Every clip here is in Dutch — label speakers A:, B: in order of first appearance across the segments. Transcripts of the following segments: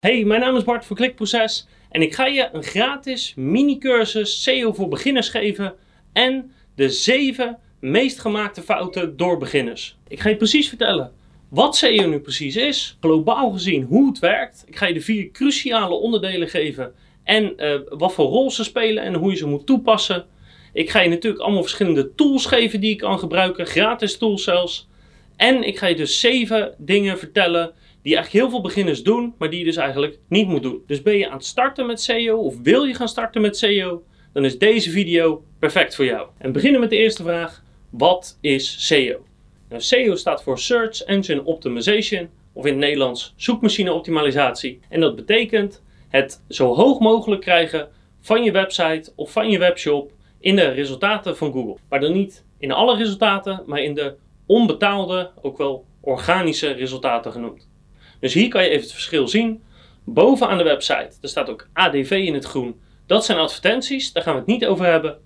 A: Hey, mijn naam is Bart van Klikproces en ik ga je een gratis mini-cursus SEO voor beginners geven en de 7 meest gemaakte fouten door beginners. Ik ga je precies vertellen wat SEO nu precies is, globaal gezien hoe het werkt. Ik ga je de vier cruciale onderdelen geven en uh, wat voor rol ze spelen en hoe je ze moet toepassen. Ik ga je natuurlijk allemaal verschillende tools geven die je kan gebruiken, gratis tools zelfs. En ik ga je dus 7 dingen vertellen die eigenlijk heel veel beginners doen, maar die je dus eigenlijk niet moet doen. Dus ben je aan het starten met SEO of wil je gaan starten met SEO, dan is deze video perfect voor jou. En beginnen met de eerste vraag: wat is SEO? Nou, SEO staat voor Search Engine Optimization, of in het Nederlands zoekmachine optimalisatie. En dat betekent het zo hoog mogelijk krijgen van je website of van je webshop in de resultaten van Google. Maar dan niet in alle resultaten, maar in de onbetaalde, ook wel organische resultaten genoemd. Dus hier kan je even het verschil zien. Bovenaan de website, er staat ook ADV in het groen. Dat zijn advertenties, daar gaan we het niet over hebben.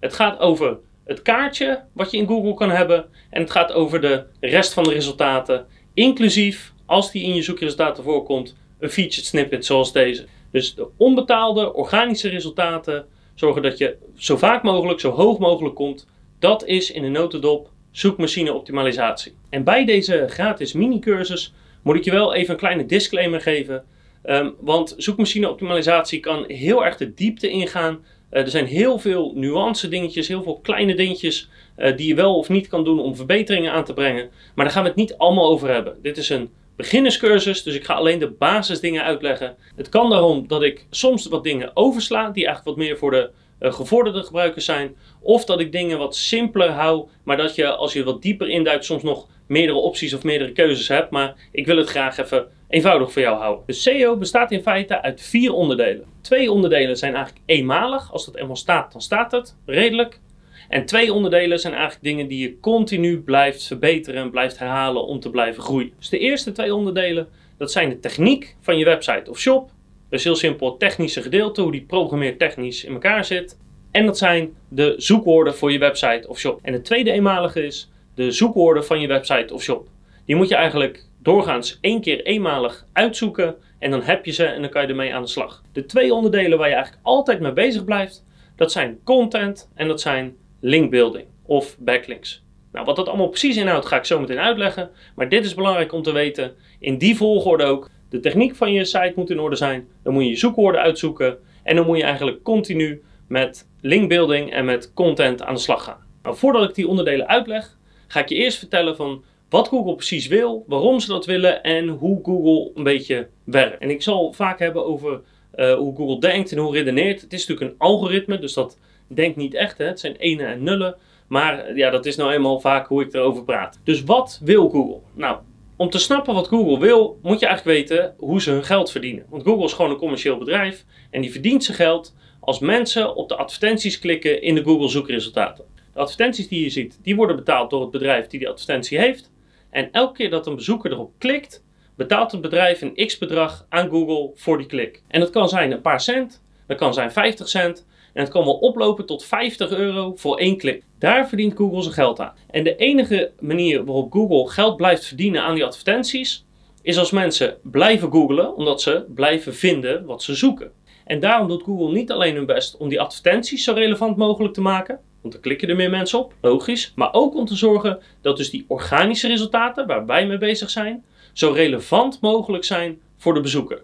A: Het gaat over het kaartje wat je in Google kan hebben. En het gaat over de rest van de resultaten. Inclusief, als die in je zoekresultaten voorkomt, een featured snippet zoals deze. Dus de onbetaalde organische resultaten zorgen dat je zo vaak mogelijk, zo hoog mogelijk komt. Dat is in de notendop zoekmachine optimalisatie. En bij deze gratis mini-cursus moet ik je wel even een kleine disclaimer geven. Ehm, want zoekmachine optimalisatie kan heel erg de diepte ingaan. Uh, er zijn heel veel nuance dingetjes, heel veel kleine dingetjes uh, die je wel of niet kan doen om verbeteringen aan te brengen. Maar daar gaan we het niet allemaal over hebben. Dit is een beginnerscursus, dus ik ga alleen de basisdingen uitleggen. Het kan daarom dat ik soms wat dingen oversla, die eigenlijk wat meer voor de uh, gevorderde gebruikers zijn. Of dat ik dingen wat simpeler hou, maar dat je als je wat dieper induikt soms nog meerdere opties of meerdere keuzes hebt. Maar ik wil het graag even eenvoudig voor jou houden. De SEO bestaat in feite uit vier onderdelen. Twee onderdelen zijn eigenlijk eenmalig. Als dat eenmaal staat, dan staat het redelijk. En twee onderdelen zijn eigenlijk dingen die je continu blijft verbeteren en blijft herhalen om te blijven groeien. Dus de eerste twee onderdelen, dat zijn de techniek van je website of shop. Dus heel simpel technische gedeelte, hoe die programmeertechnisch in elkaar zit. En dat zijn de zoekwoorden voor je website of shop. En het tweede eenmalige is de zoekwoorden van je website of shop. Die moet je eigenlijk doorgaans één keer eenmalig uitzoeken en dan heb je ze en dan kan je ermee aan de slag. De twee onderdelen waar je eigenlijk altijd mee bezig blijft, dat zijn content en dat zijn linkbuilding of backlinks. Nou, wat dat allemaal precies inhoudt ga ik zo meteen uitleggen, maar dit is belangrijk om te weten. In die volgorde ook. De techniek van je site moet in orde zijn. Dan moet je je zoekwoorden uitzoeken en dan moet je eigenlijk continu met linkbuilding en met content aan de slag gaan. Nou, voordat ik die onderdelen uitleg, ga ik je eerst vertellen van wat Google precies wil, waarom ze dat willen en hoe Google een beetje werkt. En ik zal vaak hebben over uh, hoe Google denkt en hoe redeneert. Het is natuurlijk een algoritme, dus dat denkt niet echt. Hè? Het zijn enen en nullen. Maar ja, dat is nou eenmaal vaak hoe ik erover praat. Dus wat wil Google? Nou, om te snappen wat Google wil, moet je eigenlijk weten hoe ze hun geld verdienen. Want Google is gewoon een commercieel bedrijf en die verdient zijn geld als mensen op de advertenties klikken in de Google zoekresultaten. De advertenties die je ziet, die worden betaald door het bedrijf die die advertentie heeft. En elke keer dat een bezoeker erop klikt, betaalt het bedrijf een x-bedrag aan Google voor die klik. En dat kan zijn een paar cent, dat kan zijn 50 cent en het kan wel oplopen tot 50 euro voor één klik. Daar verdient Google zijn geld aan. En de enige manier waarop Google geld blijft verdienen aan die advertenties, is als mensen blijven googlen, omdat ze blijven vinden wat ze zoeken. En daarom doet Google niet alleen hun best om die advertenties zo relevant mogelijk te maken, want dan klikken er meer mensen op, logisch. Maar ook om te zorgen dat dus die organische resultaten waar wij mee bezig zijn, zo relevant mogelijk zijn voor de bezoeker.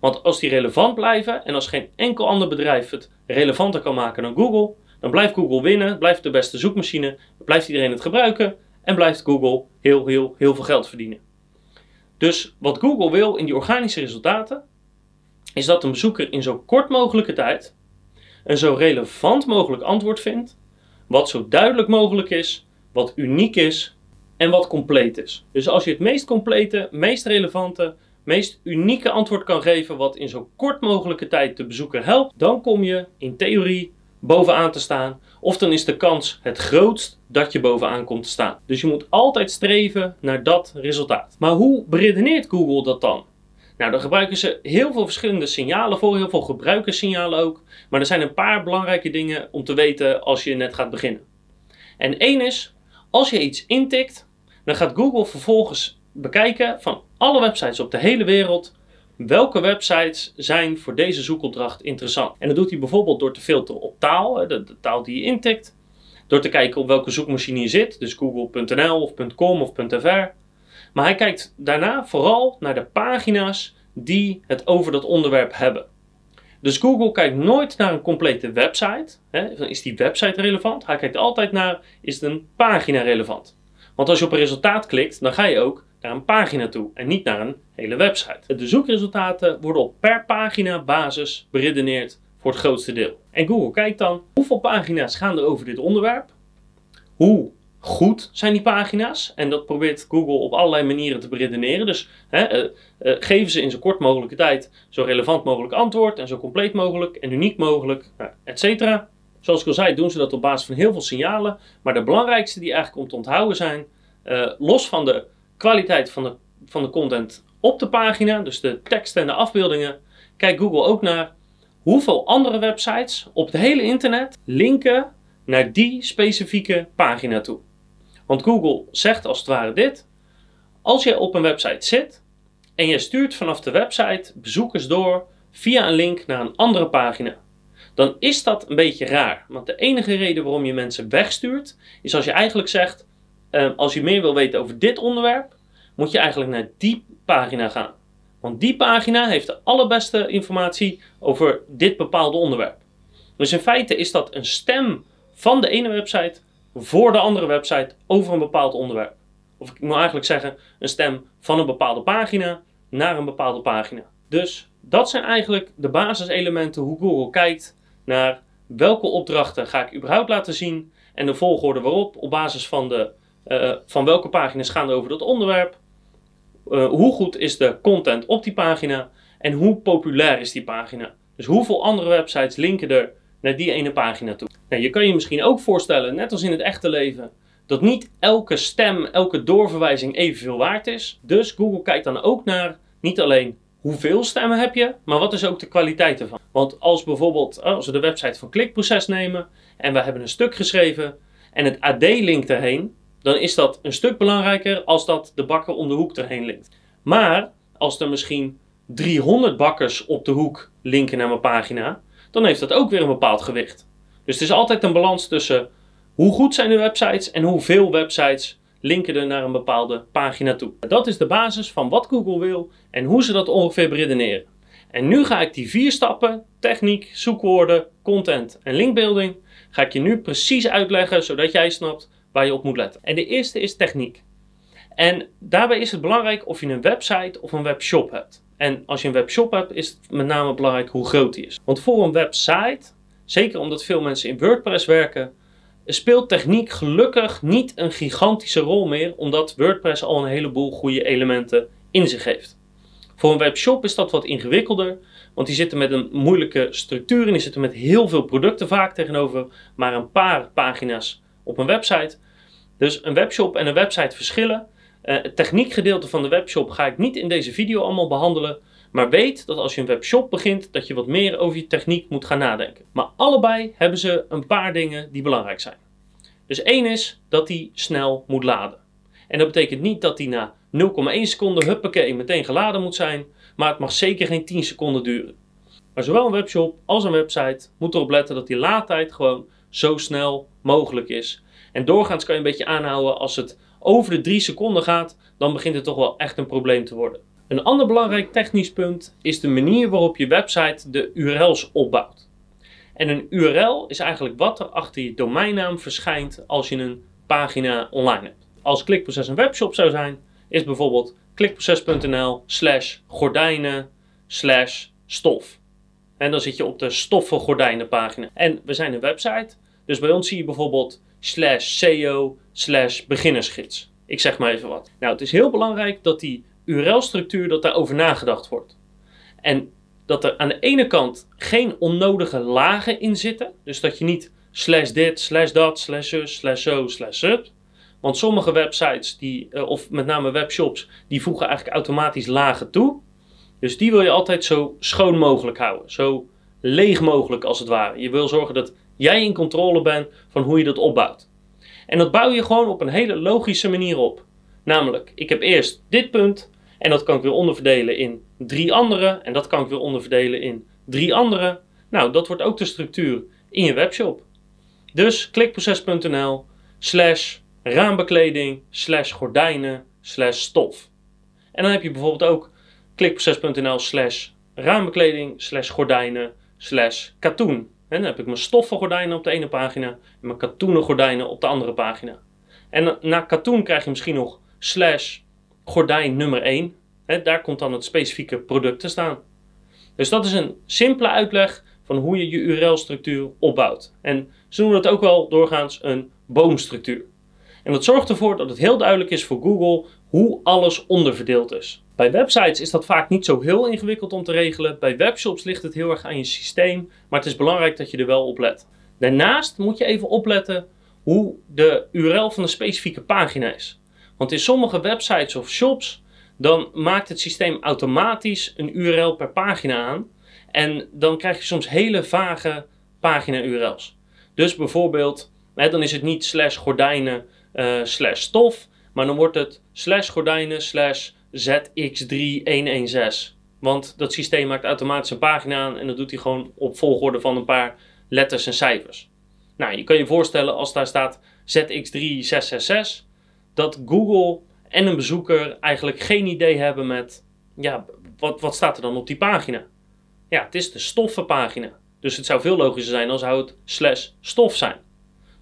A: Want als die relevant blijven en als geen enkel ander bedrijf het relevanter kan maken dan Google, dan blijft Google winnen, blijft de beste zoekmachine, blijft iedereen het gebruiken en blijft Google heel, heel, heel veel geld verdienen. Dus wat Google wil in die organische resultaten, is dat een bezoeker in zo kort mogelijke tijd een zo relevant mogelijk antwoord vindt wat zo duidelijk mogelijk is, wat uniek is en wat compleet is. Dus als je het meest complete, meest relevante, meest unieke antwoord kan geven wat in zo kort mogelijke tijd de bezoeker helpt, dan kom je in theorie bovenaan te staan. Of dan is de kans het grootst dat je bovenaan komt te staan. Dus je moet altijd streven naar dat resultaat. Maar hoe beredeneert Google dat dan? Nou, daar gebruiken ze heel veel verschillende signalen voor, heel veel gebruikerssignalen ook. Maar er zijn een paar belangrijke dingen om te weten als je net gaat beginnen. En één is, als je iets intikt, dan gaat Google vervolgens bekijken van alle websites op de hele wereld welke websites zijn voor deze zoekopdracht interessant. En dat doet hij bijvoorbeeld door te filteren op taal, de, de taal die je intikt. Door te kijken op welke zoekmachine je zit, dus google.nl of .com of .fr. Maar hij kijkt daarna vooral naar de pagina's die het over dat onderwerp hebben. Dus Google kijkt nooit naar een complete website. Hè? Is die website relevant? Hij kijkt altijd naar, is het een pagina relevant? Want als je op een resultaat klikt, dan ga je ook naar een pagina toe en niet naar een hele website. De zoekresultaten worden op per pagina basis beredeneerd voor het grootste deel. En Google kijkt dan hoeveel pagina's gaan er over dit onderwerp? Hoe goed zijn die pagina's? En dat probeert Google op allerlei manieren te beredeneren. Dus hè, uh, uh, geven ze in zo kort mogelijke tijd zo relevant mogelijk antwoord en zo compleet mogelijk en uniek mogelijk, uh, et cetera. Zoals ik al zei, doen ze dat op basis van heel veel signalen. Maar de belangrijkste die eigenlijk om te onthouden zijn, uh, los van de kwaliteit van de, van de content op de pagina, dus de tekst en de afbeeldingen, kijkt Google ook naar hoeveel andere websites op het hele internet linken naar die specifieke pagina toe. Want Google zegt als het ware dit: als je op een website zit en je stuurt vanaf de website bezoekers door via een link naar een andere pagina, dan is dat een beetje raar. Want de enige reden waarom je mensen wegstuurt, is als je eigenlijk zegt: uh, als je meer wil weten over dit onderwerp, moet je eigenlijk naar die pagina gaan. Want die pagina heeft de allerbeste informatie over dit bepaalde onderwerp. Dus in feite is dat een stem van de ene website voor de andere website over een bepaald onderwerp. Of ik moet eigenlijk zeggen, een stem van een bepaalde pagina naar een bepaalde pagina. Dus dat zijn eigenlijk de basiselementen hoe Google kijkt naar welke opdrachten ga ik überhaupt laten zien en de volgorde waarop op basis van, de, uh, van welke pagina's gaan er over dat onderwerp. Uh, hoe goed is de content op die pagina en hoe populair is die pagina. Dus hoeveel andere websites linken er naar die ene pagina toe. Nou, je kan je misschien ook voorstellen, net als in het echte leven, dat niet elke stem, elke doorverwijzing evenveel waard is. Dus Google kijkt dan ook naar niet alleen hoeveel stemmen heb je, maar wat is ook de kwaliteit ervan. Want als bijvoorbeeld, als we de website van Klikproces nemen en we hebben een stuk geschreven en het AD linkt erheen, dan is dat een stuk belangrijker als dat de bakker om de hoek erheen linkt. Maar als er misschien 300 bakkers op de hoek linken naar mijn pagina, dan heeft dat ook weer een bepaald gewicht. Dus het is altijd een balans tussen hoe goed zijn de websites en hoeveel websites linken er naar een bepaalde pagina toe. Dat is de basis van wat Google wil en hoe ze dat ongeveer beredeneren. En nu ga ik die vier stappen, techniek, zoekwoorden, content en linkbuilding, ga ik je nu precies uitleggen zodat jij snapt waar je op moet letten. En de eerste is techniek. En daarbij is het belangrijk of je een website of een webshop hebt. En als je een webshop hebt, is het met name belangrijk hoe groot die is. Want voor een website, zeker omdat veel mensen in WordPress werken, speelt techniek gelukkig niet een gigantische rol meer, omdat WordPress al een heleboel goede elementen in zich heeft. Voor een webshop is dat wat ingewikkelder, want die zitten met een moeilijke structuur en die zitten met heel veel producten vaak tegenover maar een paar pagina's op een website. Dus een webshop en een website verschillen. Uh, het techniekgedeelte van de webshop ga ik niet in deze video allemaal behandelen. Maar weet dat als je een webshop begint, dat je wat meer over je techniek moet gaan nadenken. Maar allebei hebben ze een paar dingen die belangrijk zijn. Dus één is dat die snel moet laden. En dat betekent niet dat die na 0,1 seconde huppakee meteen geladen moet zijn. Maar het mag zeker geen 10 seconden duren. Maar zowel een webshop als een website moet erop letten dat die laadtijd gewoon zo snel mogelijk is. En doorgaans kan je een beetje aanhouden als het over de 3 seconden gaat, dan begint het toch wel echt een probleem te worden. Een ander belangrijk technisch punt is de manier waarop je website de URL's opbouwt. En een URL is eigenlijk wat er achter je domeinnaam verschijnt als je een pagina online hebt. Als Klikproces een webshop zou zijn, is bijvoorbeeld klikproces.nl slash gordijnen slash stof. En dan zit je op de stoffen gordijnen pagina. En we zijn een website, dus bij ons zie je bijvoorbeeld slash SEO slash beginnersgids. Ik zeg maar even wat. Nou, het is heel belangrijk dat die URL-structuur, dat daarover nagedacht wordt. En dat er aan de ene kant geen onnodige lagen in zitten. Dus dat je niet slash dit, slash dat, slash zus, slash zo, slash zut. Want sommige websites, die, eh, of met name webshops, die voegen eigenlijk automatisch lagen toe. Dus die wil je altijd zo schoon mogelijk houden. Zo leeg mogelijk als het ware. Je wil zorgen dat jij in controle bent van hoe je dat opbouwt. En dat bouw je gewoon op een hele logische manier op. Namelijk, ik heb eerst dit punt En dat kan ik weer onderverdelen in drie andere. En dat kan ik weer onderverdelen in drie andere. Nou, dat wordt ook de structuur in je webshop. Dus klikproces.nl slash raambekleding slash gordijnen slash stof. En dan heb je bijvoorbeeld ook klikproces.nl slash raambekleding slash gordijnen slash katoen. En dan heb ik mijn stoffen gordijnen op de ene pagina en mijn katoenen gordijnen op de andere pagina. En na katoen krijg je misschien nog slash gordijn nummer 1. daar komt dan het specifieke product te staan. Dus dat is een simpele uitleg van hoe je je URL-structuur opbouwt. En ze noemen dat ook wel doorgaans een boomstructuur. En dat zorgt ervoor dat het heel duidelijk is voor Google hoe alles onderverdeeld is. Bij websites is dat vaak niet zo heel ingewikkeld om te regelen. Bij webshops ligt het heel erg aan je systeem, maar het is belangrijk dat je er wel op let. Daarnaast moet je even opletten hoe de URL van de specifieke pagina is. Want in sommige websites of shops dan maakt het systeem automatisch een URL per pagina aan. En dan krijg je soms hele vage pagina-URL's. Dus bijvoorbeeld, hè, dan is het niet slash gordijnen uh, slash stof, maar dan wordt het slash gordijnen slash ZX3116. Want dat systeem maakt automatisch een pagina aan en dat doet hij gewoon op volgorde van een paar letters en cijfers. Nou, je kan je voorstellen als daar staat ZX3666, dat Google en een bezoeker eigenlijk geen idee hebben met, ja, wat, wat staat er dan op die pagina? Ja, het is de stoffenpagina. Dus het zou veel logischer zijn als zou het slash stof zijn.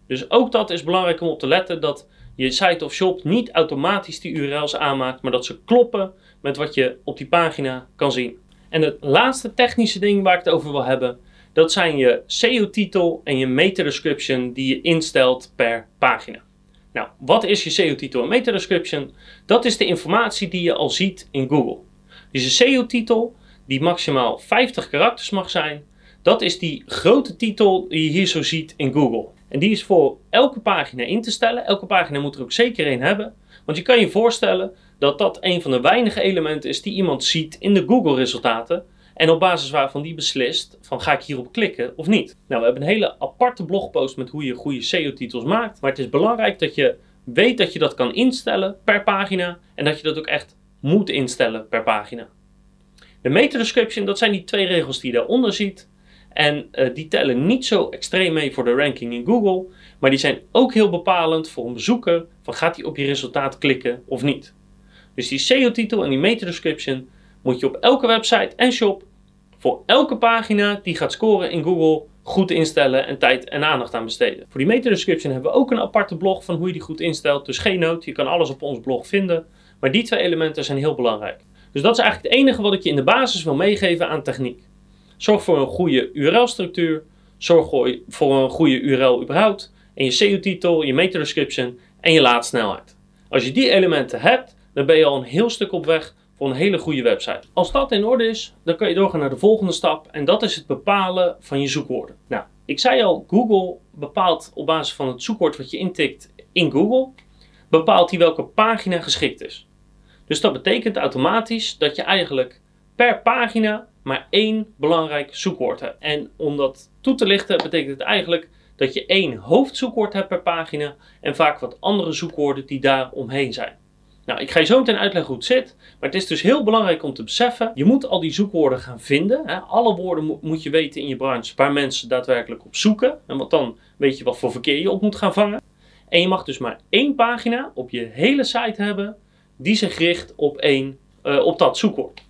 A: Dus ook dat is belangrijk om op te letten dat je site of shop niet automatisch die URL's aanmaakt, maar dat ze kloppen met wat je op die pagina kan zien. En het laatste technische ding waar ik het over wil hebben, dat zijn je SEO-titel en je meta-description die je instelt per pagina. Nou, wat is je SEO-titel en meta-description? Dat is de informatie die je al ziet in Google. Dus je SEO-titel, die maximaal 50 karakters mag zijn, dat is die grote titel die je hier zo ziet in Google. En die is voor elke pagina in te stellen. Elke pagina moet er ook zeker één hebben. Want je kan je voorstellen dat dat een van de weinige elementen is die iemand ziet in de Google-resultaten. En op basis waarvan die beslist van ga ik hierop klikken of niet. Nou, we hebben een hele aparte blogpost met hoe je goede SEO-titels maakt. Maar het is belangrijk dat je weet dat je dat kan instellen per pagina. En dat je dat ook echt moet instellen per pagina. De meta-description, dat zijn die twee regels die je daaronder ziet. En uh, die tellen niet zo extreem mee voor de ranking in Google. Maar die zijn ook heel bepalend voor een bezoeker. Van gaat hij op je resultaat klikken of niet. Dus die SEO-titel en die meta-description moet je op elke website en shop voor elke pagina die gaat scoren in Google goed instellen en tijd en aandacht aan besteden. Voor die meta-description hebben we ook een aparte blog van hoe je die goed instelt. Dus geen nood, je kan alles op ons blog vinden. Maar die twee elementen zijn heel belangrijk. Dus dat is eigenlijk het enige wat ik je in de basis wil meegeven aan techniek. Zorg voor een goede URL-structuur. Zorg voor een goede URL überhaupt. En je SEO-titel, je meta-description en je laadsnelheid. Als je die elementen hebt, dan ben je al een heel stuk op weg voor een hele goede website. Als dat in orde is, dan kan je doorgaan naar de volgende stap en dat is het bepalen van je zoekwoorden. Nou, ik zei al, Google bepaalt op basis van het zoekwoord wat je intikt in Google, bepaalt hij welke pagina geschikt is. Dus dat betekent automatisch dat je eigenlijk per pagina maar één belangrijk zoekwoord hebt. En om dat toe te lichten betekent het eigenlijk dat je één hoofdzoekwoord hebt per pagina en vaak wat andere zoekwoorden die daar omheen zijn. Nou, ik ga je zo meteen uitleggen hoe het zit. Maar het is dus heel belangrijk om te beseffen: je moet al die zoekwoorden gaan vinden. Hè. Alle woorden moet je weten in je branche waar mensen daadwerkelijk op zoeken. En want dan weet je wat voor verkeer je op moet gaan vangen. En je mag dus maar één pagina op je hele site hebben die zich richt op, één, uh, op dat zoekwoord.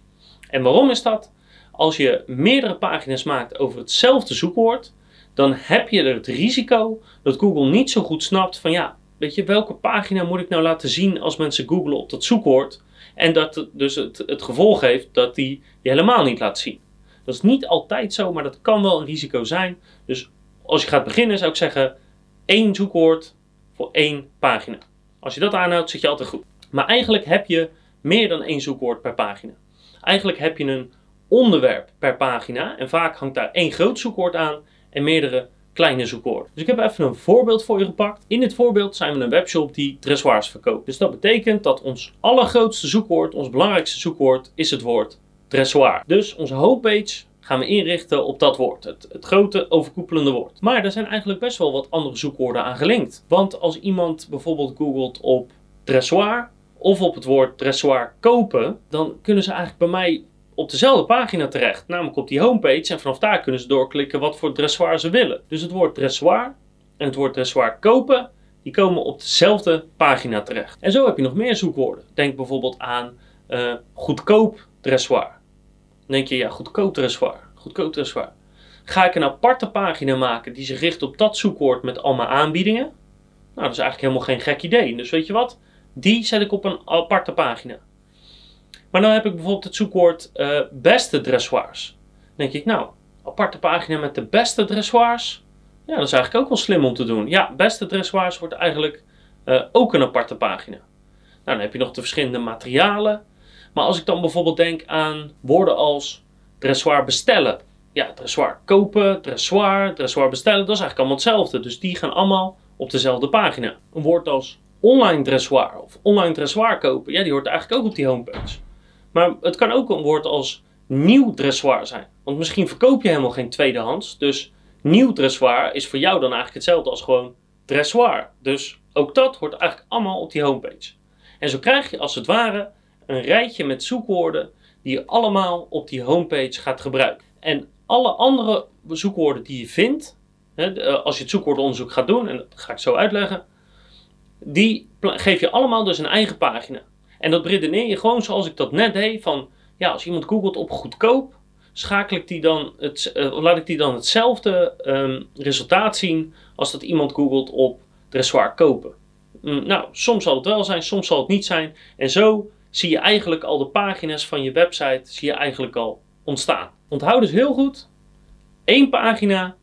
A: En waarom is dat? Als je meerdere pagina's maakt over hetzelfde zoekwoord, dan heb je er het risico dat Google niet zo goed snapt van ja, weet je, welke pagina moet ik nou laten zien als mensen googlen op dat zoekwoord? En dat dus het, het gevolg heeft dat die je helemaal niet laat zien. Dat is niet altijd zo, maar dat kan wel een risico zijn. Dus als je gaat beginnen, zou ik zeggen één zoekwoord voor één pagina. Als je dat aanhoudt, zit je altijd goed. Maar eigenlijk heb je meer dan één zoekwoord per pagina. Eigenlijk heb je een onderwerp per pagina en vaak hangt daar één groot zoekwoord aan en meerdere kleine zoekwoorden. Dus ik heb even een voorbeeld voor je gepakt. In dit voorbeeld zijn we een webshop die dressoirs verkoopt. Dus dat betekent dat ons allergrootste zoekwoord, ons belangrijkste zoekwoord, is het woord dressoir. Dus onze homepage gaan we inrichten op dat woord. Het, het, grote overkoepelende woord. Maar er zijn eigenlijk best wel wat andere zoekwoorden aan gelinkt. Want als iemand bijvoorbeeld googelt op dressoir of op het woord dressoir kopen, dan kunnen ze eigenlijk bij mij op dezelfde pagina terecht, namelijk op die homepage. En vanaf daar kunnen ze doorklikken wat voor dressoir ze willen. Dus het woord dressoir en het woord dressoir kopen, die komen op dezelfde pagina terecht. En zo heb je nog meer zoekwoorden. Denk bijvoorbeeld aan uh, goedkoop dressoir. Dan denk je, ja, goedkoop dressoir, goedkoop dressoir. Ga ik een aparte pagina maken die zich richt op dat zoekwoord met allemaal aanbiedingen? Nou, dat is eigenlijk helemaal geen gek idee. Dus weet je wat? Die zet ik op een aparte pagina. Maar dan heb ik bijvoorbeeld het zoekwoord uh, beste dressoirs. Dan denk ik, nou, aparte pagina met de beste dressoirs. Ja, dat is eigenlijk ook wel slim om te doen. Ja, beste dressoirs wordt eigenlijk uh, ook een aparte pagina. Nou, dan heb je nog de verschillende materialen. Maar als ik dan bijvoorbeeld denk aan woorden als dressoir bestellen. Ja, dressoir kopen, dressoir, dressoir bestellen, dat is eigenlijk allemaal hetzelfde. Dus die gaan allemaal op dezelfde pagina. Een woord als online dressoir of online dressoir kopen, ja, die hoort eigenlijk ook op die homepage. Maar het kan ook een woord als nieuw dressoir zijn. Want misschien verkoop je helemaal geen tweedehands. Dus nieuw dressoir is voor jou dan eigenlijk hetzelfde als gewoon dressoir. Dus ook dat hoort eigenlijk allemaal op die homepage. En zo krijg je als het ware een rijtje met zoekwoorden die je allemaal op die homepage gaat gebruiken. En alle andere zoekwoorden die je vindt, eh, als je het zoekwoordenonderzoek gaat doen, en dat ga ik zo uitleggen, die geef je allemaal dus een eigen pagina. En dat redeneer je gewoon zoals ik dat net deed, van ja, als iemand googelt op goedkoop, schakel ik die dan het, uh, laat ik die dan hetzelfde um, resultaat zien als dat iemand googelt op dressoir kopen. Mm, nou, soms zal het wel zijn, soms zal het niet zijn. En zo zie je eigenlijk al de pagina's van je website zie je eigenlijk al ontstaan. Onthoud dus heel goed, één pagina,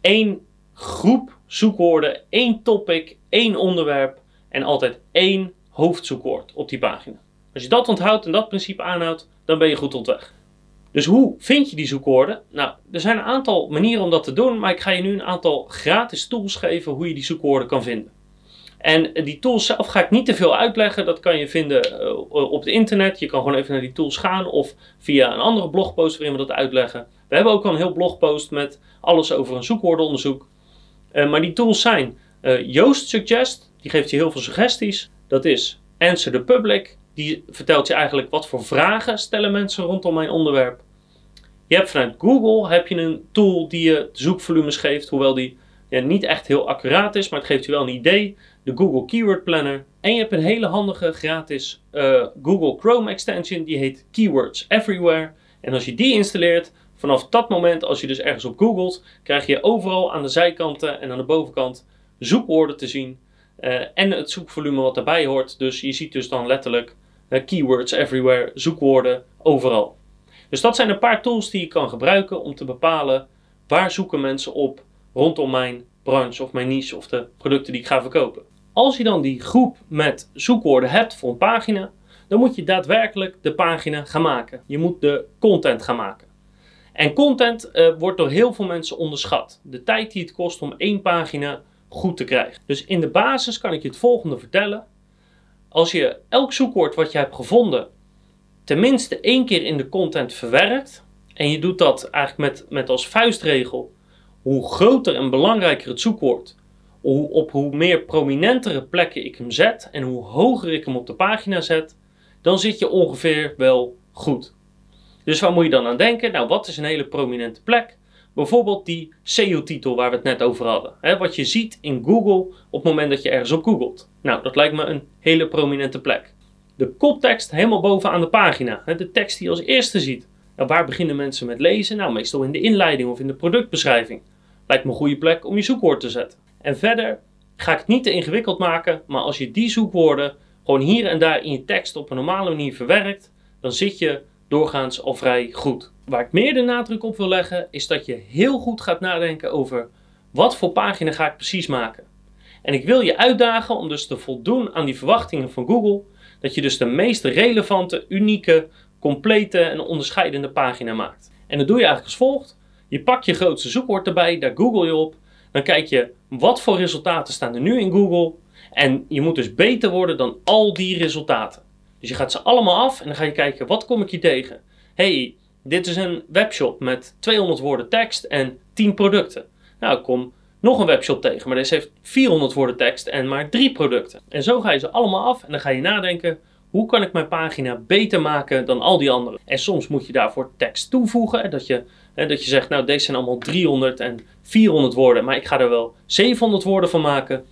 A: één groep zoekwoorden, één topic, één onderwerp en altijd één hoofdzoekwoord op die pagina. Als je dat onthoudt en dat principe aanhoudt, dan ben je goed op weg. Dus hoe vind je die zoekwoorden? Nou, er zijn een aantal manieren om dat te doen, maar ik ga je nu een aantal gratis tools geven hoe je die zoekwoorden kan vinden. En die tools zelf ga ik niet te veel uitleggen. Dat kan je vinden uh, op het internet. Je kan gewoon even naar die tools gaan of via een andere blogpost waarin we dat uitleggen. We hebben ook al een heel blogpost met alles over een zoekwoordenonderzoek. Uh, maar die tools zijn uh, Yoast Suggest, die geeft je heel veel suggesties. Dat is Answer the Public, die vertelt je eigenlijk wat voor vragen stellen mensen rondom mijn onderwerp. Je hebt vanuit Google heb je een tool die je zoekvolumes geeft, hoewel die ja, niet echt heel accuraat is, maar het geeft je wel een idee. De Google Keyword Planner. En je hebt een hele handige gratis uh, Google Chrome extension, die heet Keywords Everywhere. En als je die installeert, vanaf dat moment, als je dus ergens op googelt, krijg je overal aan de zijkanten en aan de bovenkant zoekwoorden te zien. Uh, en het zoekvolume wat daarbij hoort. Dus je ziet dus dan letterlijk uh, keywords everywhere, zoekwoorden overal. Dus dat zijn een paar tools die je kan gebruiken om te bepalen waar zoeken mensen op rondom mijn branche of mijn niche of de producten die ik ga verkopen. Als je dan die groep met zoekwoorden hebt voor een pagina, dan moet je daadwerkelijk de pagina gaan maken. Je moet de content gaan maken. En content uh, wordt door heel veel mensen onderschat. De tijd die het kost om één pagina goed te krijgen. Dus in de basis kan ik je het volgende vertellen. Als je elk zoekwoord wat je hebt gevonden tenminste één keer in de content verwerkt en je doet dat eigenlijk met, met als vuistregel hoe groter en belangrijker het zoekwoord, hoe, op hoe meer prominentere plekken ik hem zet en hoe hoger ik hem op de pagina zet, dan zit je ongeveer wel goed. Dus waar moet je dan aan denken? Nou, wat is een hele prominente plek? Bijvoorbeeld die SEO-titel waar we het net over hadden. Wat je ziet in Google op het moment dat je ergens op googelt. Nou, dat lijkt me een hele prominente plek. De koptekst helemaal bovenaan de pagina. De tekst die je als eerste ziet. Nou, waar beginnen mensen met lezen? Nou, meestal in de inleiding of in de productbeschrijving. Lijkt me een goede plek om je zoekwoord te zetten. En verder ga ik het niet te ingewikkeld maken, maar als je die zoekwoorden gewoon hier en daar in je tekst op een normale manier verwerkt, dan zit je doorgaans al vrij goed. Waar ik meer de nadruk op wil leggen, is dat je heel goed gaat nadenken over wat voor pagina ga ik precies maken. En ik wil je uitdagen om dus te voldoen aan die verwachtingen van Google, dat je dus de meest relevante, unieke, complete en onderscheidende pagina maakt. En dat doe je eigenlijk als volgt. Je pakt je grootste zoekwoord erbij, daar google je op. Dan kijk je wat voor resultaten staan er nu in Google. En je moet dus beter worden dan al die resultaten. Dus je gaat ze allemaal af en dan ga je kijken, wat kom ik hier tegen? hey, dit is een webshop met 200 woorden tekst en 10 producten. Nou, ik kom nog een webshop tegen, maar deze heeft 400 woorden tekst en maar 3 producten. En zo ga je ze allemaal af en dan ga je nadenken, hoe kan ik mijn pagina beter maken dan al die anderen? En soms moet je daarvoor tekst toevoegen. Dat je, dat je zegt, nou deze zijn allemaal 300 en 400 woorden, maar ik ga er wel 700 woorden van maken.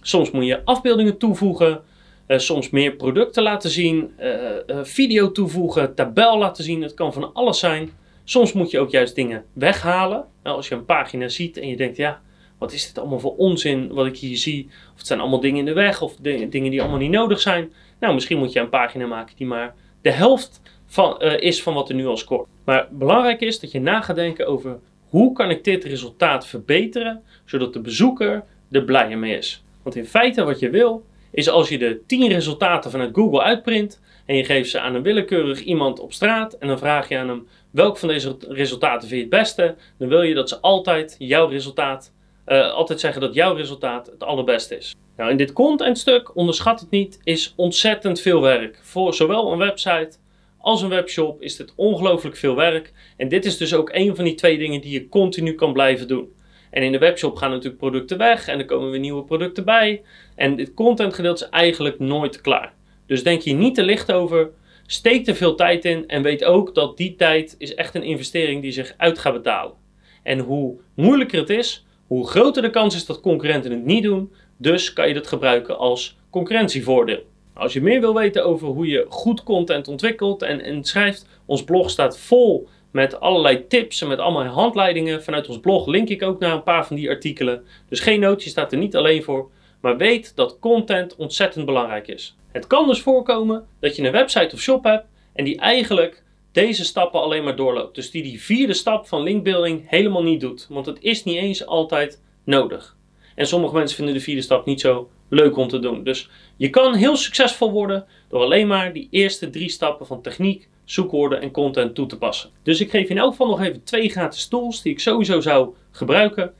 A: Soms moet je afbeeldingen toevoegen. Uh, soms meer producten laten zien, uh, uh, video toevoegen, tabel laten zien. Het kan van alles zijn. Soms moet je ook juist dingen weghalen. Nou, als je een pagina ziet en je denkt, ja, wat is dit allemaal voor onzin wat ik hier zie? Of het zijn allemaal dingen in de weg of dingen die allemaal niet nodig zijn. Nou, misschien moet je een pagina maken die maar de helft van, is van wat er nu al scoort. Maar belangrijk is dat je na gaat denken over hoe kan ik dit resultaat verbeteren, zodat de bezoeker er blijer mee is. Want in feite wat je wil, is als je de 10 resultaten vanuit Google uitprint en je geeft ze aan een willekeurig iemand op straat en dan vraag je aan hem welk van deze resultaten vind je het beste, dan wil je dat ze altijd jouw resultaat, uh, altijd zeggen dat jouw resultaat het allerbeste is. Nou, in dit contentstuk, onderschat het niet, is ontzettend veel werk. Voor zowel een website als een webshop is dit ongelooflijk veel werk. En dit is dus ook een van die twee dingen die je continu kan blijven doen. En in de webshop gaan natuurlijk producten weg en er komen weer nieuwe producten bij. En dit contentgedeelte is eigenlijk nooit klaar. Dus denk hier niet te licht over. Steek er veel tijd in en weet ook dat die tijd is echt een investering die zich uit gaat betalen. En hoe moeilijker het is, hoe groter de kans is dat concurrenten het niet doen. Dus kan je dat gebruiken als concurrentievoordeel. Als je meer wil weten over hoe je goed content ontwikkelt en, en schrijft, ons blog staat vol met allerlei tips en met allemaal handleidingen. Vanuit ons blog link ik ook naar een paar van die artikelen. Dus geen nootje staat er niet alleen voor. Maar weet dat content ontzettend belangrijk is. Het kan dus voorkomen dat je een website of shop hebt en die eigenlijk deze stappen alleen maar doorloopt. Dus die die vierde stap van linkbuilding helemaal niet doet. Want het is niet eens altijd nodig. En sommige mensen vinden de vierde stap niet zo leuk om te doen. Dus je kan heel succesvol worden door alleen maar die eerste drie stappen van techniek, zoekwoorden en content toe te passen. Dus ik geef in elk geval nog even twee gratis tools die ik sowieso zou gebruiken.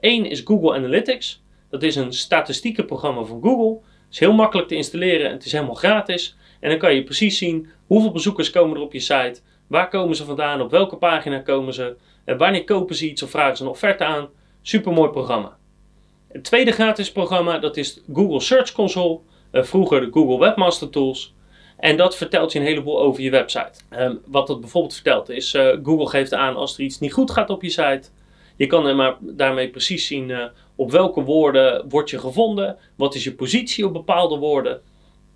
A: Eén uh, is Google Analytics. Dat is een statistiekenprogramma van Google. Het is heel makkelijk te installeren en het is helemaal gratis. En dan kan je precies zien hoeveel bezoekers komen er op je site, waar komen ze vandaan, op welke pagina komen ze, en wanneer kopen ze iets of vragen ze een offerte aan. Super mooi programma. Het tweede gratis programma dat is Google Search Console, uh, vroeger de Google Webmaster Tools. En dat vertelt je een heleboel over je website. Um, wat dat bijvoorbeeld vertelt is, uh, Google geeft aan als er iets niet goed gaat op je site. Je kan er maar daarmee precies zien uh, op welke woorden word je gevonden, wat is je positie op bepaalde woorden.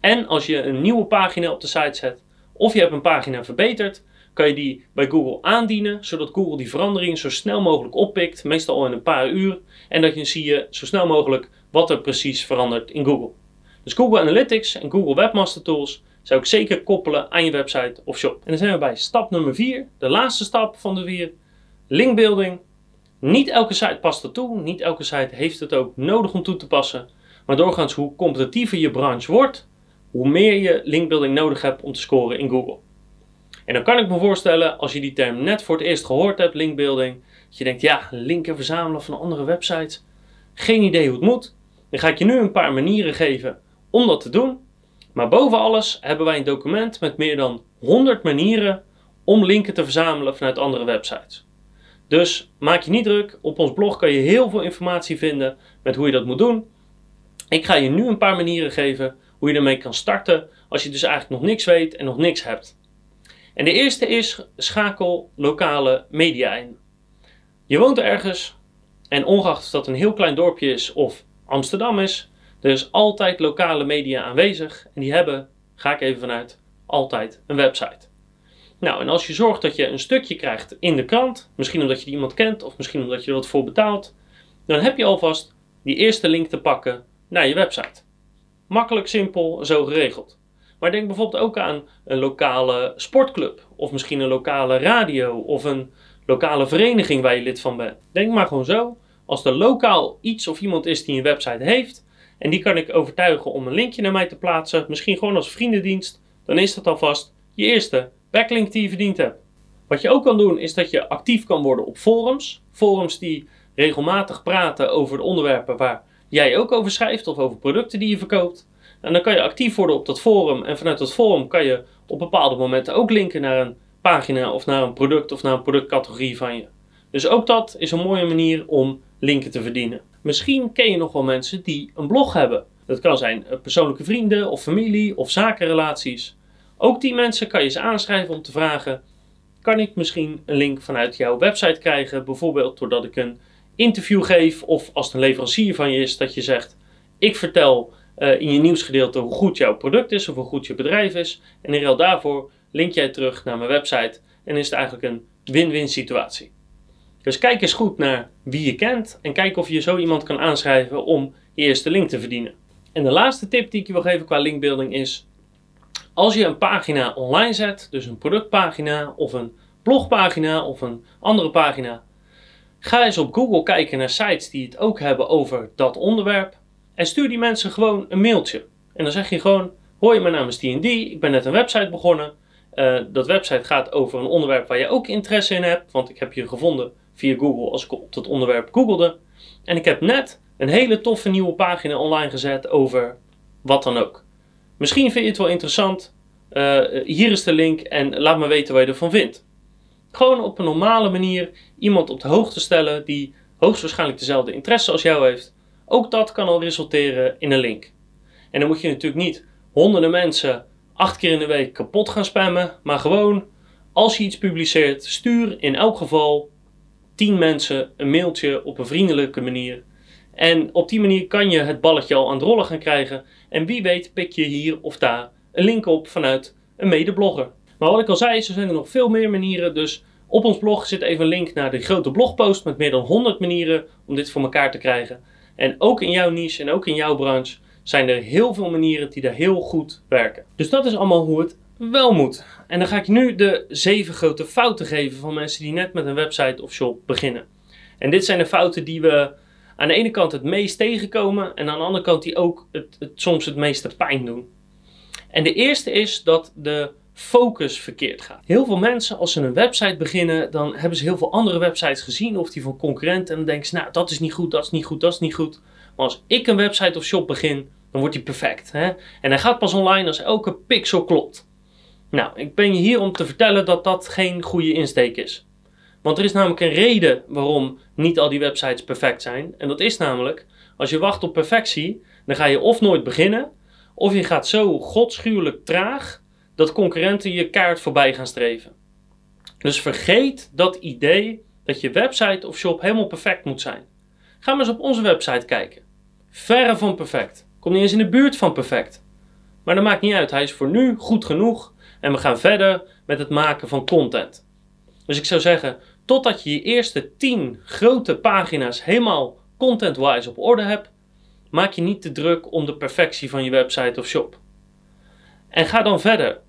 A: En als je een nieuwe pagina op de site zet, of je hebt een pagina verbeterd, kan je die bij Google aandienen, zodat Google die verandering zo snel mogelijk oppikt, meestal al in een paar uur. En dat je zie je zo snel mogelijk wat er precies verandert in Google. Dus Google Analytics en Google Webmaster Tools zou ik zeker koppelen aan je website of shop. En dan zijn we bij stap nummer 4, de laatste stap van de vier, linkbuilding. Niet elke site past er toe, niet elke site heeft het ook nodig om toe te passen. Maar doorgaans hoe competitiever je branche wordt, hoe meer je linkbuilding nodig hebt om te scoren in Google. En dan kan ik me voorstellen, als je die term net voor het eerst gehoord hebt, linkbuilding, dat je denkt, ja, linken verzamelen van andere websites. Geen idee hoe het moet. Dan ga ik je nu een paar manieren geven om dat te doen. Maar boven alles hebben wij een document met meer dan 100 manieren om linken te verzamelen vanuit andere websites. Dus maak je niet druk. Op ons blog kan je heel veel informatie vinden met hoe je dat moet doen. Ik ga je nu een paar manieren geven hoe je ermee kan starten als je dus eigenlijk nog niks weet en nog niks hebt. En de eerste is schakel lokale media in. Je woont ergens en ongeacht of dat een heel klein dorpje is of Amsterdam is, er is altijd lokale media aanwezig en die hebben, ga ik even vanuit, altijd een website. Nou, en als je zorgt dat je een stukje krijgt in de krant, misschien omdat je iemand kent of misschien omdat je er wat voor betaalt, dan heb je alvast die eerste link te pakken naar je website. Makkelijk, simpel, zo geregeld. Maar denk bijvoorbeeld ook aan een lokale sportclub, of misschien een lokale radio, of een lokale vereniging waar je lid van bent. Denk maar gewoon zo, als er lokaal iets of iemand is die een website heeft, en die kan ik overtuigen om een linkje naar mij te plaatsen, misschien gewoon als vriendendienst, dan is dat alvast je eerste backlink die je verdiend hebt. Wat je ook kan doen, is dat je actief kan worden op forums. Forums die regelmatig praten over de onderwerpen waar jij ook over schrijft of over producten die je verkoopt. En dan kan je actief worden op dat forum. En vanuit dat forum kan je op bepaalde momenten ook linken naar een pagina of naar een product of naar een productcategorie van je. Dus ook dat is een mooie manier om linken te verdienen. Misschien ken je nog wel mensen die een blog hebben. Dat kan zijn eh, persoonlijke vrienden of familie of zakenrelaties. Ook die mensen kan je eens aanschrijven om te vragen: kan ik misschien een link vanuit jouw website krijgen? Bijvoorbeeld doordat ik een interview geef of als het een leverancier van je is dat je zegt: ik vertel uh, in je nieuwsgedeelte hoe goed jouw product is of hoe goed je bedrijf is. En in ruil daarvoor link jij terug naar mijn website en is het eigenlijk een win-win situatie. Dus kijk eens goed naar wie je kent en kijk of je zo iemand kan aanschrijven om je eerste link te verdienen. En de laatste tip die ik je wil geven qua linkbuilding is: als je een pagina online zet, dus een productpagina of een blogpagina of een andere pagina, ga eens op Google kijken naar sites die het ook hebben over dat onderwerp en stuur die mensen gewoon een mailtje. En dan zeg je gewoon: Hoi, mijn naam is D&D, ik ben net een website begonnen. Uh, dat website gaat over een onderwerp waar je ook interesse in hebt, want ik heb je gevonden via Google als ik op dat onderwerp googelde. En ik heb net een hele toffe nieuwe pagina online gezet over wat dan ook. Misschien vind je het wel interessant. Uh, hier is de link en laat me weten wat je ervan vindt. Gewoon op een normale manier iemand op de hoogte stellen die hoogstwaarschijnlijk dezelfde interesse als jou heeft. Ook dat kan al resulteren in een link. En dan moet je natuurlijk niet honderden mensen acht keer in de week kapot gaan spammen, maar gewoon als je iets publiceert, stuur in elk geval 10 mensen een mailtje op een vriendelijke manier. En op die manier kan je het balletje al aan het rollen gaan krijgen. En wie weet pik je hier of daar een link op vanuit een medeblogger. Maar wat ik al zei, er zijn er nog veel meer manieren. Dus op ons blog zit even een link naar de grote blogpost met meer dan 100 manieren om dit voor elkaar te krijgen. En ook in jouw niche en ook in jouw branche zijn er heel veel manieren die daar heel goed werken. Dus dat is allemaal hoe het wel moet. En dan ga ik nu de zeven grote fouten geven van mensen die net met een website of shop beginnen. En dit zijn de fouten die we aan de ene kant het meest tegenkomen en aan de andere kant die ook het, soms het meeste pijn doen. En de eerste is dat de focus verkeerd gaat. Heel veel mensen, als ze een website beginnen, dan hebben ze heel veel andere websites gezien of die van concurrenten. En dan denken ze, nou, dat is niet goed, dat is niet goed, dat is niet goed. Maar als ik een website of shop begin, dan wordt die perfect. Hè? En hij gaat pas online als elke pixel klopt. Nou, ik ben je hier om te vertellen dat dat geen goede insteek is. Want er is namelijk een reden waarom niet al die websites perfect zijn. En dat is namelijk, als je wacht op perfectie, dan ga je of nooit beginnen, of je gaat zo godschuwelijk traag dat concurrenten je kaart voorbij gaan streven. Dus vergeet dat idee dat je website of shop helemaal perfect moet zijn. Ga maar eens op onze website kijken. Verre van perfect. Komt niet eens in de buurt van perfect. Maar dat maakt niet uit. Hij is voor nu goed genoeg. En we gaan verder met het maken van content. Dus ik zou zeggen, totdat je je eerste 10 grote pagina's helemaal content-wise op orde hebt, maak je niet te druk om de perfectie van je website of shop. En ga dan verder.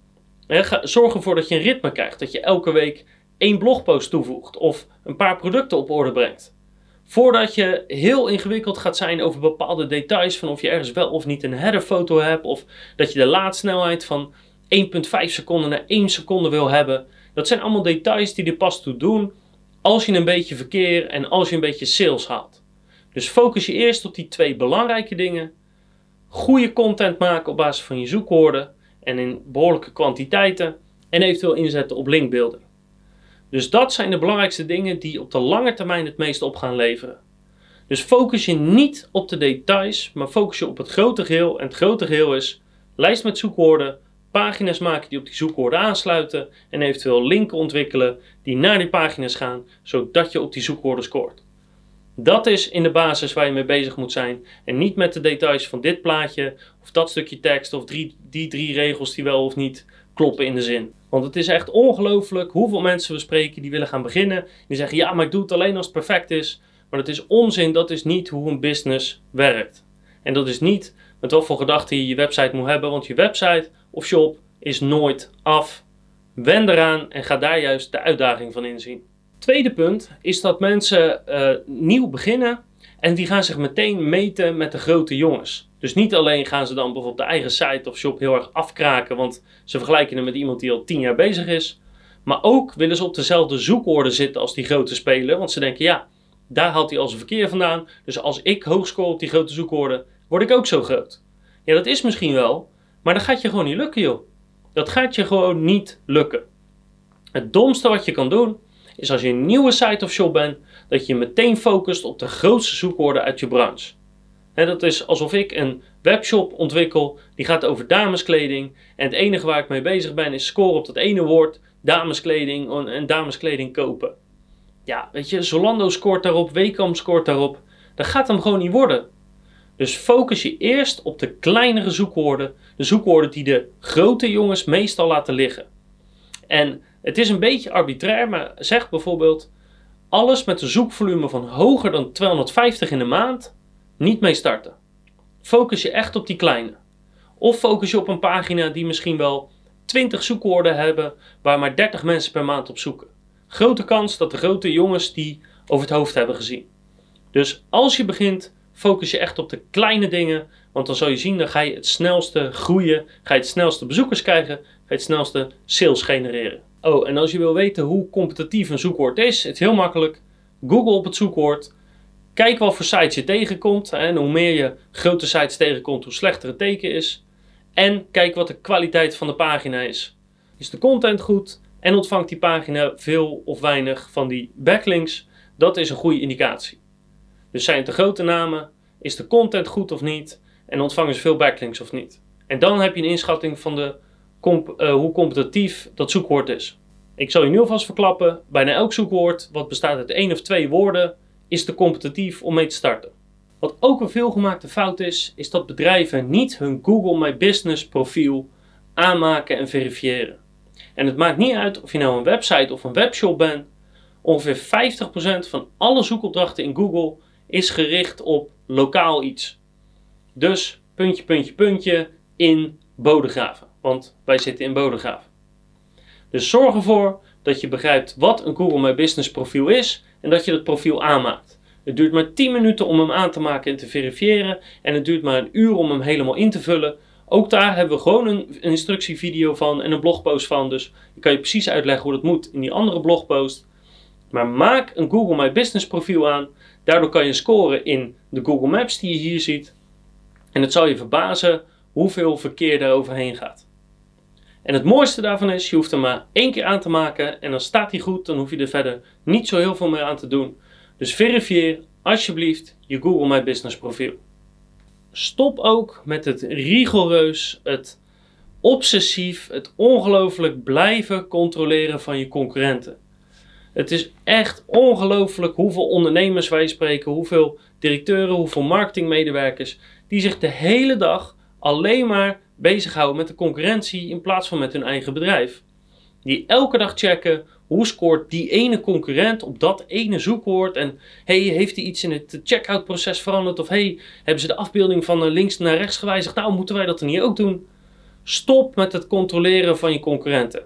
A: Zorg ervoor dat je een ritme krijgt. Dat je elke week één blogpost toevoegt of een paar producten op orde brengt. Voordat je heel ingewikkeld gaat zijn over bepaalde details van of je ergens wel of niet een headerfoto hebt of dat je de laadsnelheid van 1.5 seconden naar 1 seconde wil hebben. Dat zijn allemaal details die er pas toe doen als je een beetje verkeer en als je een beetje sales haalt. Dus focus je eerst op die twee belangrijke dingen. Goede content maken op basis van je zoekwoorden en in behoorlijke kwantiteiten en eventueel inzetten op linkbeelden. Dus dat zijn de belangrijkste dingen die op de lange termijn het meest op gaan leveren. Dus focus je niet op de details, maar focus je op het grote geheel. En het grote geheel is lijst met zoekwoorden, pagina's maken die op die zoekwoorden aansluiten en eventueel linken ontwikkelen die naar die pagina's gaan, zodat je op die zoekwoorden scoort. Dat is in de basis waar je mee bezig moet zijn en niet met de details van dit plaatje of dat stukje tekst of drie, die drie regels die wel of niet kloppen in de zin. Want het is echt ongelooflijk hoeveel mensen we spreken die willen gaan beginnen. Die zeggen ja, maar ik doe het alleen als het perfect is. Maar dat is onzin, dat is niet hoe een business werkt. En dat is niet met wat voor gedachten je je website moet hebben, want je website of shop is nooit af. Wend eraan en ga daar juist de uitdaging van inzien. Tweede punt is dat mensen uh, nieuw beginnen en die gaan zich meteen meten met de grote jongens. Dus niet alleen gaan ze dan bijvoorbeeld de eigen site of shop heel erg afkraken, want ze vergelijken hem met iemand die al 10 jaar bezig is. Maar ook willen ze op dezelfde zoekwoorden zitten als die grote speler, want ze denken ja, daar haalt hij al zijn verkeer vandaan. Dus als ik hoog score op die grote zoekwoorden, word ik ook zo groot. Ja, dat is misschien wel, maar dat gaat je gewoon niet lukken, joh. Dat gaat je gewoon niet lukken. Het domste wat je kan doen, is als je een nieuwe site of shop bent, dat je meteen focust op de grootste zoekwoorden uit je branche. He, dat is alsof ik een webshop ontwikkel die gaat over dameskleding. En het enige waar ik mee bezig ben is scoren op dat ene woord, dameskleding en dameskleding kopen. Ja, weet je, Zolando scoort daarop, Wecom scoort daarop. Dat gaat hem gewoon niet worden. Dus focus je eerst op de kleinere zoekwoorden. De zoekwoorden die de grote jongens meestal laten liggen. En het is een beetje arbitrair, maar zeg bijvoorbeeld alles met een zoekvolume van hoger dan 250 in de maand niet mee starten. Focus je echt op die kleine. Of focus je op een pagina die misschien wel 20 zoekwoorden hebben waar maar 30 mensen per maand op zoeken. Grote kans dat de grote jongens die over het hoofd hebben gezien. Dus als je begint, focus je echt op de kleine dingen. Want dan zal je zien, dan ga je het snelste groeien. Ga je het snelste bezoekers krijgen. Ga je het snelste sales genereren. Oh, en als je wil weten hoe competitief een zoekwoord is, het is heel makkelijk. Google op het zoekwoord. Kijk wat voor sites je tegenkomt. En hoe meer je grote sites tegenkomt, hoe slechter het teken is. En kijk wat de kwaliteit van de pagina is. Is de content goed en ontvangt die pagina veel of weinig van die backlinks? Dat is een goede indicatie. Dus zijn het de grote namen? Is de content goed of niet? En ontvangen ze veel backlinks of niet? En dan heb je een inschatting van de, uh, hoe competitief dat zoekwoord is. Ik zal je nu alvast verklappen: bijna elk zoekwoord, wat bestaat uit één of twee woorden, is te competitief om mee te starten. Wat ook een veelgemaakte fout is, is dat bedrijven niet hun Google My Business profiel aanmaken en verifiëren. En het maakt niet uit of je nou een website of een webshop bent. Ongeveer 50% van alle zoekopdrachten in Google is gericht op lokaal iets. Dus puntje, puntje, puntje in Bodegraven. Want wij zitten in Bodegraven. Dus zorg ervoor dat je begrijpt wat een Google My Business profiel is en dat je dat profiel aanmaakt. Het duurt maar 10 minuten om hem aan te maken en te verifiëren en het duurt maar een uur om hem helemaal in te vullen. Ook daar hebben we gewoon een, instructievideo van en een blogpost van. Dus ik kan je precies uitleggen hoe dat moet in die andere blogpost. Maar maak een Google My Business profiel aan. Daardoor kan je scoren in de Google Maps die je hier ziet. En het zal je verbazen hoeveel verkeer er overheen gaat. En het mooiste daarvan is, je hoeft hem maar één keer aan te maken en dan staat hij goed. Dan hoef je er verder niet zo heel veel meer aan te doen. Dus verifieer alsjeblieft je Google My Business profiel. Stop ook met het rigoureus, het obsessief, het ongelooflijk blijven controleren van je concurrenten. Het is echt ongelooflijk hoeveel ondernemers wij spreken, hoeveel directeuren, hoeveel marketingmedewerkers die zich de hele dag alleen maar bezighouden met de concurrentie in plaats van met hun eigen bedrijf. Die elke dag checken hoe scoort die ene concurrent op dat ene zoekwoord en hey, heeft hij iets in het checkout proces veranderd of hey, hebben ze de afbeelding van links naar rechts gewijzigd? Nou, moeten wij dat dan niet ook doen? Stop met het controleren van je concurrenten.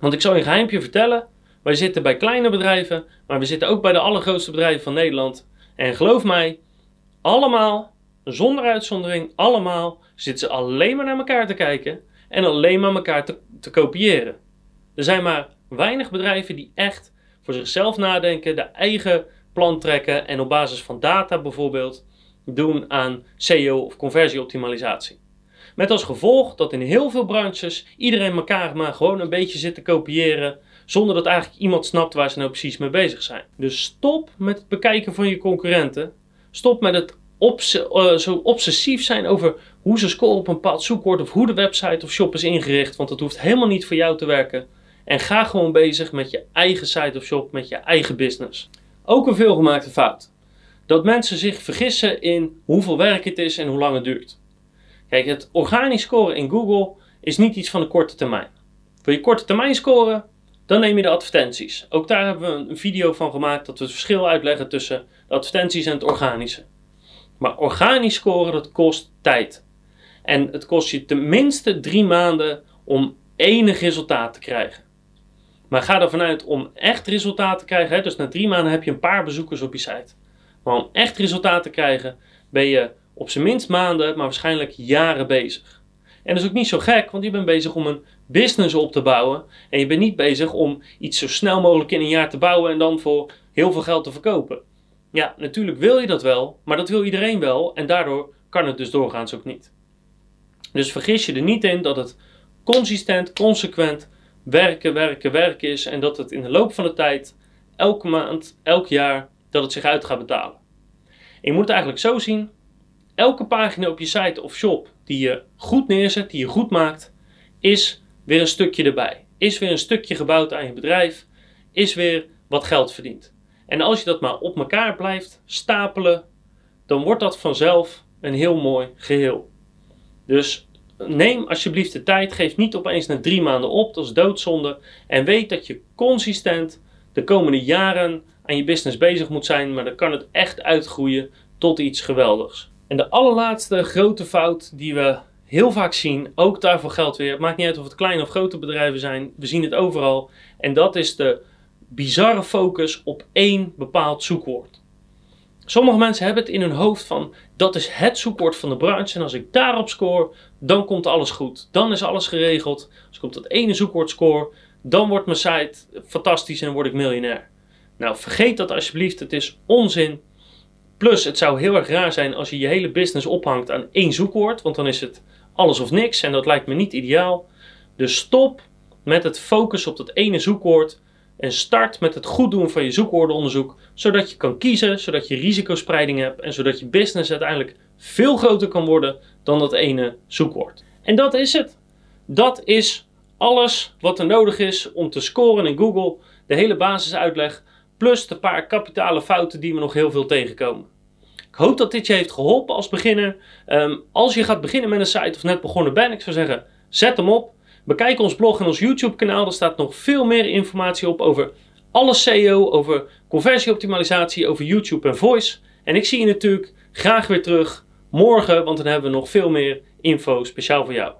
A: Want ik zal je een geheimpje vertellen. Wij zitten bij kleine bedrijven, maar we zitten ook bij de allergrootste bedrijven van Nederland. En geloof mij, allemaal, zonder uitzondering, allemaal zitten ze alleen maar naar elkaar te kijken en alleen maar elkaar te, te kopiëren. Er zijn maar weinig bedrijven die echt voor zichzelf nadenken, de eigen plan trekken en op basis van data bijvoorbeeld doen aan SEO of conversieoptimalisatie. Met als gevolg dat in heel veel branches iedereen elkaar maar gewoon een beetje zit te kopiëren, zonder dat eigenlijk iemand snapt waar ze nou precies mee bezig zijn. Dus stop met het bekijken van je concurrenten. Stop met het uh, zo obsessief zijn over hoe ze scoren op een bepaald zoekwoord of hoe de website of shop is ingericht, want dat hoeft helemaal niet voor jou te werken. En ga gewoon bezig met je eigen site of shop, met je eigen business. Ook een veelgemaakte fout. Dat mensen zich vergissen in hoeveel werk het is en hoe lang het duurt. Kijk, het organisch scoren in Google is niet iets van de korte termijn. Wil je korte termijn scoren? Dan neem je de advertenties. Ook daar hebben we een video van gemaakt dat we het verschil uitleggen tussen advertenties en het organische. Maar organisch scoren, dat kost tijd. En het kost je tenminste drie maanden om enig resultaat te krijgen. Maar ga ervan uit om echt resultaat te krijgen. Hè, dus na drie maanden heb je een paar bezoekers op je site. Maar om echt resultaat te krijgen ben je op zijn minst maanden, maar waarschijnlijk jaren bezig. En dat is ook niet zo gek, want je bent bezig om een business op te bouwen. En je bent niet bezig om iets zo snel mogelijk in een jaar te bouwen en dan voor heel veel geld te verkopen. Ja, natuurlijk wil je dat wel, maar dat wil iedereen wel en daardoor kan het dus doorgaans ook niet. Dus vergis je er niet in dat het consistent, consequent werken, werken, werken is en dat het in de loop van de tijd, elke maand, elk jaar, dat het zich uit gaat betalen. je moet het eigenlijk zo zien, elke pagina op je site of shop die je goed neerzet, die je goed maakt, is weer een stukje erbij. Is weer een stukje gebouwd aan je bedrijf, is weer wat geld verdiend. En als je dat maar op elkaar blijft stapelen, dan wordt dat vanzelf een heel mooi geheel. Dus neem alsjeblieft de tijd, geef niet opeens na drie maanden op, dat is doodzonde. En weet dat je consistent de komende jaren aan je business bezig moet zijn, maar dan kan het echt uitgroeien tot iets geweldigs. En de allerlaatste grote fout die we heel vaak zien, ook daarvoor geldt weer, het maakt niet uit of het kleine of grote bedrijven zijn, we zien het overal. En dat is de bizarre focus op één bepaald zoekwoord. Sommige mensen hebben het in hun hoofd van dat is het zoekwoord van de branche en als ik daarop score, dan komt alles goed. Dan is alles geregeld. Als ik op dat ene zoekwoord score, dan wordt mijn site fantastisch en word ik miljonair. Nou, vergeet dat alsjeblieft, het is onzin. Plus, het zou heel erg raar zijn als je je hele business ophangt aan één zoekwoord, want dan is het alles of niks en dat lijkt me niet ideaal. Dus stop met het focussen op dat ene zoekwoord en start met het goed doen van je zoekwoordenonderzoek, zodat je kan kiezen, zodat je risicospreiding hebt en zodat je business uiteindelijk veel groter kan worden dan dat ene zoekwoord. En dat is het. Dat is alles wat er nodig is om te scoren in Google, de hele basisuitleg, plus de paar kapitale fouten die we nog heel veel tegenkomen. Ik hoop dat dit je heeft geholpen als beginner. Um, als je gaat beginnen met een site of net begonnen bent, ik zou zeggen, zet hem op. Bekijk ons blog en ons YouTube kanaal. Er staat nog veel meer informatie op over alles SEO, over conversieoptimalisatie, over YouTube en voice. En ik zie je natuurlijk graag weer terug morgen, want dan hebben we nog veel meer info speciaal voor jou.